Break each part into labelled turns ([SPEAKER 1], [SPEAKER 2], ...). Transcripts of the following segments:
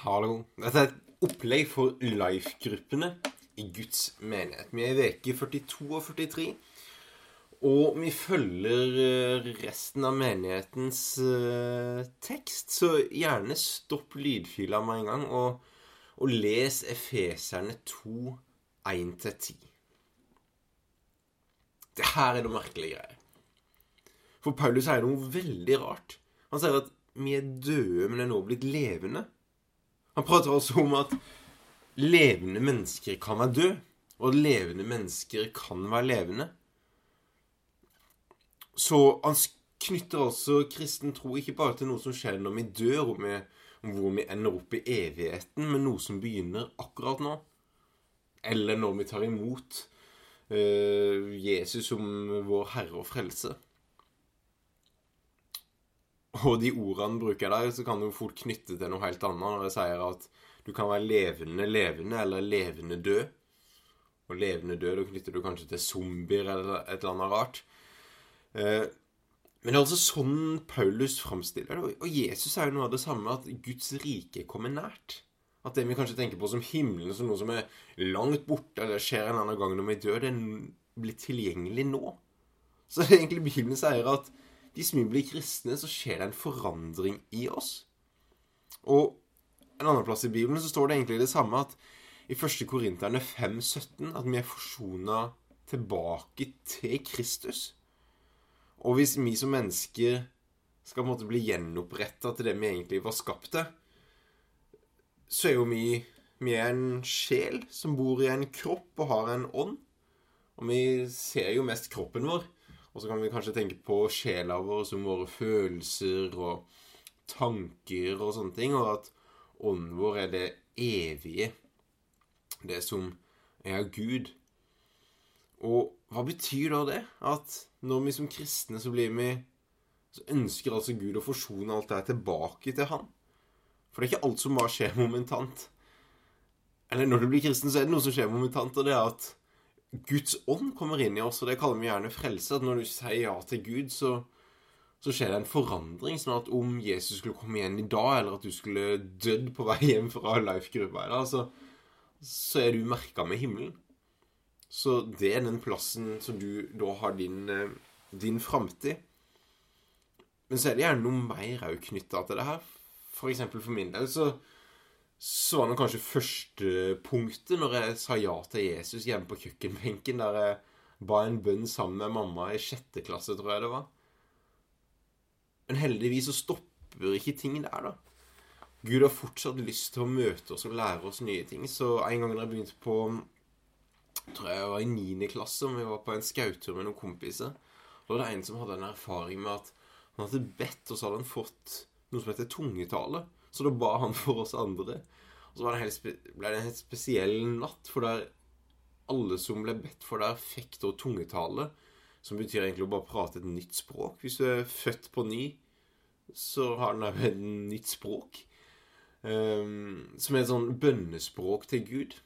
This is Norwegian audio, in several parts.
[SPEAKER 1] Hallo. Dette er et opplegg for life-gruppene i Guds menighet. Vi er i uke 42 og 43. Og vi følger eh, resten av menighetens uh, tekst, så gjerne stopp lydfila med en gang, og, og les Efeserne 2, 1-10. Det her er noe merkelige greier. For Paulus sier noe veldig rart. Han sier at vi er døde, men er nå blitt levende. Han prater altså om at levende mennesker kan være døde, og levende mennesker kan være levende. Så han knytter altså kristen tro ikke bare til noe som skjer når vi dør, og med, hvor vi ender opp i evigheten, men noe som begynner akkurat nå. Eller når vi tar imot uh, Jesus som vår Herre og Frelse. Og de ordene bruker jeg der, så kan du fort knytte til noe helt annet når jeg sier at du kan være levende levende eller levende død. Og levende død da knytter du kanskje til zombier eller et eller annet rart. Eh, men det er altså sånn Paulus framstiller det. Og Jesus er jo noe av det samme, at Guds rike kommer nært. At det vi kanskje tenker på som himmelen, som noe som er langt borte, eller skjer en annen gang når vi dør, det blir tilgjengelig nå. Så det egentlig Bibelen sier at hvis vi blir kristne, så skjer det en forandring i oss. Og en annen plass i Bibelen så står det egentlig det samme at i 1. Korinterne 5,17 at vi er forsona tilbake til Kristus. Og hvis vi som mennesker skal på en måte bli gjenoppretta til det vi egentlig var skapt til, så er jo vi vi er en sjel som bor i en kropp og har en ånd. Og vi ser jo mest kroppen vår. Og så kan vi kanskje tenke på sjela vår som våre følelser og tanker og sånne ting, og at ånden vår er det evige, det som er Gud. Og hva betyr da det? At når vi som kristne så blir vi Så ønsker altså Gud å forsone alt det her tilbake til Han. For det er ikke alt som bare skjer momentant. Eller når du blir kristen, så er det noe som skjer momentant, og det er at Guds ånd kommer inn i oss, og det kaller vi gjerne frelse. At når du sier ja til Gud, så, så skjer det en forandring. Sånn at om Jesus skulle komme igjen i dag, eller at du skulle dødd på vei hjem fra life-gruppa i dag, så, så er du merka med himmelen. Så det er den plassen som du da har din, eh, din framtid. Men så er det gjerne noe mer òg knytta til det her. For eksempel for min del så så var det kanskje første punktet når jeg sa ja til Jesus hjemme på kjøkkenbenken, der jeg ba en bønn sammen med mamma i sjette klasse, tror jeg det var. Men heldigvis så stopper ikke ting der, da. Gud har fortsatt lyst til å møte oss og lære oss nye ting. Så en gang da jeg begynte på tror jeg var i niende klasse, og vi var på en skautur med noen kompiser. Da var det en som hadde en erfaring med at han hadde bedt, og så hadde han fått noe som heter tungetale. Så da ba han for oss andre. Og så det ble det en helt spesiell natt, for der alle som ble bedt for der, fikk da tungetale. Som betyr egentlig å bare prate et nytt språk. Hvis du er født på ny, så har den òg et nytt språk. Um, som er et sånn bønnespråk til Gud.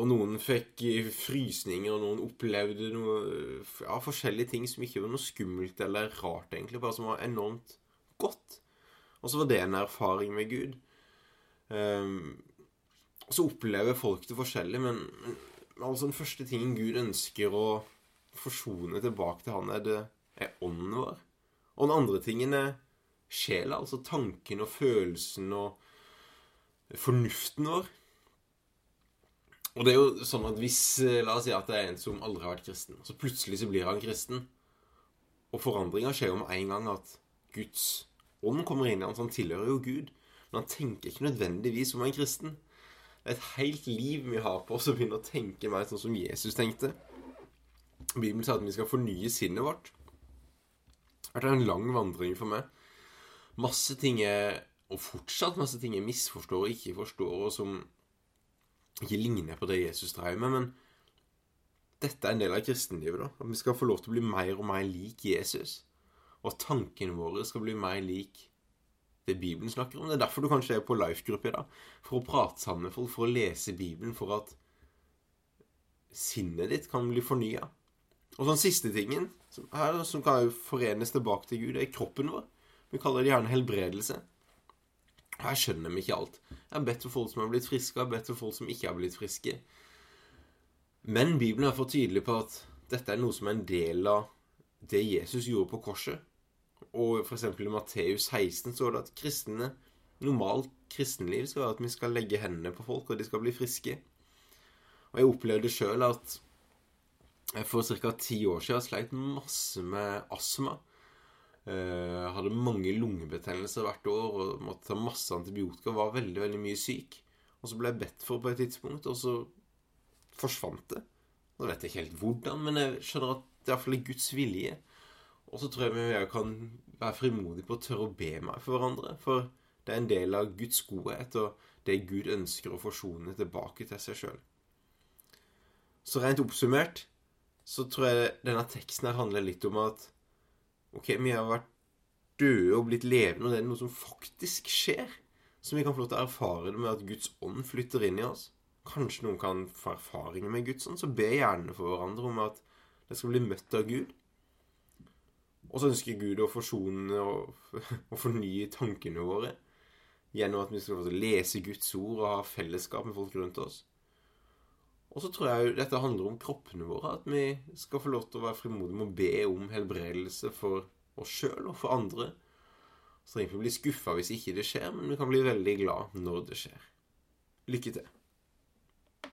[SPEAKER 1] Og noen fikk frysninger, og noen opplevde noe ja, forskjellige ting som ikke var noe skummelt eller rart, egentlig, bare som var enormt godt. Og så var det en erfaring med Gud. Um, så opplever folk det forskjellig, men, men altså den første tingen Gud ønsker å forsone tilbake til Han, er, det, er ånden vår. Og den andre tingen er sjela, altså tanken og følelsen og fornuften vår. Og det er jo sånn at hvis La oss si at det er en som aldri har vært kristen, så plutselig så blir han kristen. Og forandringa skjer jo med en gang at Guds ånd kommer inn i ham, så han tilhører jo Gud. Men han tenker ikke nødvendigvis som en kristen. Det er et helt liv vi har på oss å begynne å tenke mer sånn som Jesus tenkte. Bibelen sier at vi skal fornye sinnet vårt. Det vært en lang vandring for meg. Masse ting er Og fortsatt masse ting jeg misforstår og ikke forstår, og som ikke ligner på det Jesus drev med. Men dette er en del av kristenlivet. da At vi skal få lov til å bli mer og mer lik Jesus og at tankene våre skal bli mer lik det Bibelen snakker om. Det er derfor du kanskje er på life-gruppe i dag. For å prate sammen med folk, for å lese Bibelen, for at sinnet ditt kan bli fornya. Og sånn siste tingen, som, her, som kan forenes tilbake til Gud, det er kroppen vår. Vi kaller det gjerne helbredelse. Her skjønner vi ikke alt. Jeg har bedt for folk som har blitt friske, jeg har bedt for folk som ikke har blitt friske. Men Bibelen er for tydelig på at dette er noe som er en del av det Jesus gjorde på korset. Og f.eks. i Matteus 16 står det at kristne, normalt kristenliv skal være at vi skal legge hendene på folk, og de skal bli friske. Og jeg opplevde sjøl at jeg for ca. ti år siden sleit masse med astma. Jeg hadde mange lungebetennelser hvert år og måtte ta masse antibiotika. Var veldig, veldig mye syk. Og så ble jeg bedt for på et tidspunkt, og så forsvant det. Nå vet jeg ikke helt hvordan, men jeg skjønner at det iallfall er Guds vilje. Og så tror jeg vi kan være frimodige på å tørre å be meg for hverandre. For det er en del av Guds godhet og det Gud ønsker å forsone tilbake til seg sjøl. Så rent oppsummert så tror jeg denne teksten her handler litt om at ok, vi har vært døde og blitt levende, og det er noe som faktisk skjer. Så vi kan få lov til å erfare det med at Guds ånd flytter inn i oss. Kanskje noen kan få erfaringer med Guds ånd, så be gjerne for hverandre om at det skal bli møtt av Gud. Og så ønsker Gud å forsone og, og fornye tankene våre gjennom at vi skal få lese Guds ord og ha fellesskap med folk rundt oss. Og så tror jeg jo dette handler om kroppene våre. At vi skal få lov til å være frimodige med å be om helbredelse for oss sjøl og for andre. Så trenger vi ikke bli skuffa hvis ikke det skjer, men vi kan bli veldig glad når det skjer. Lykke til.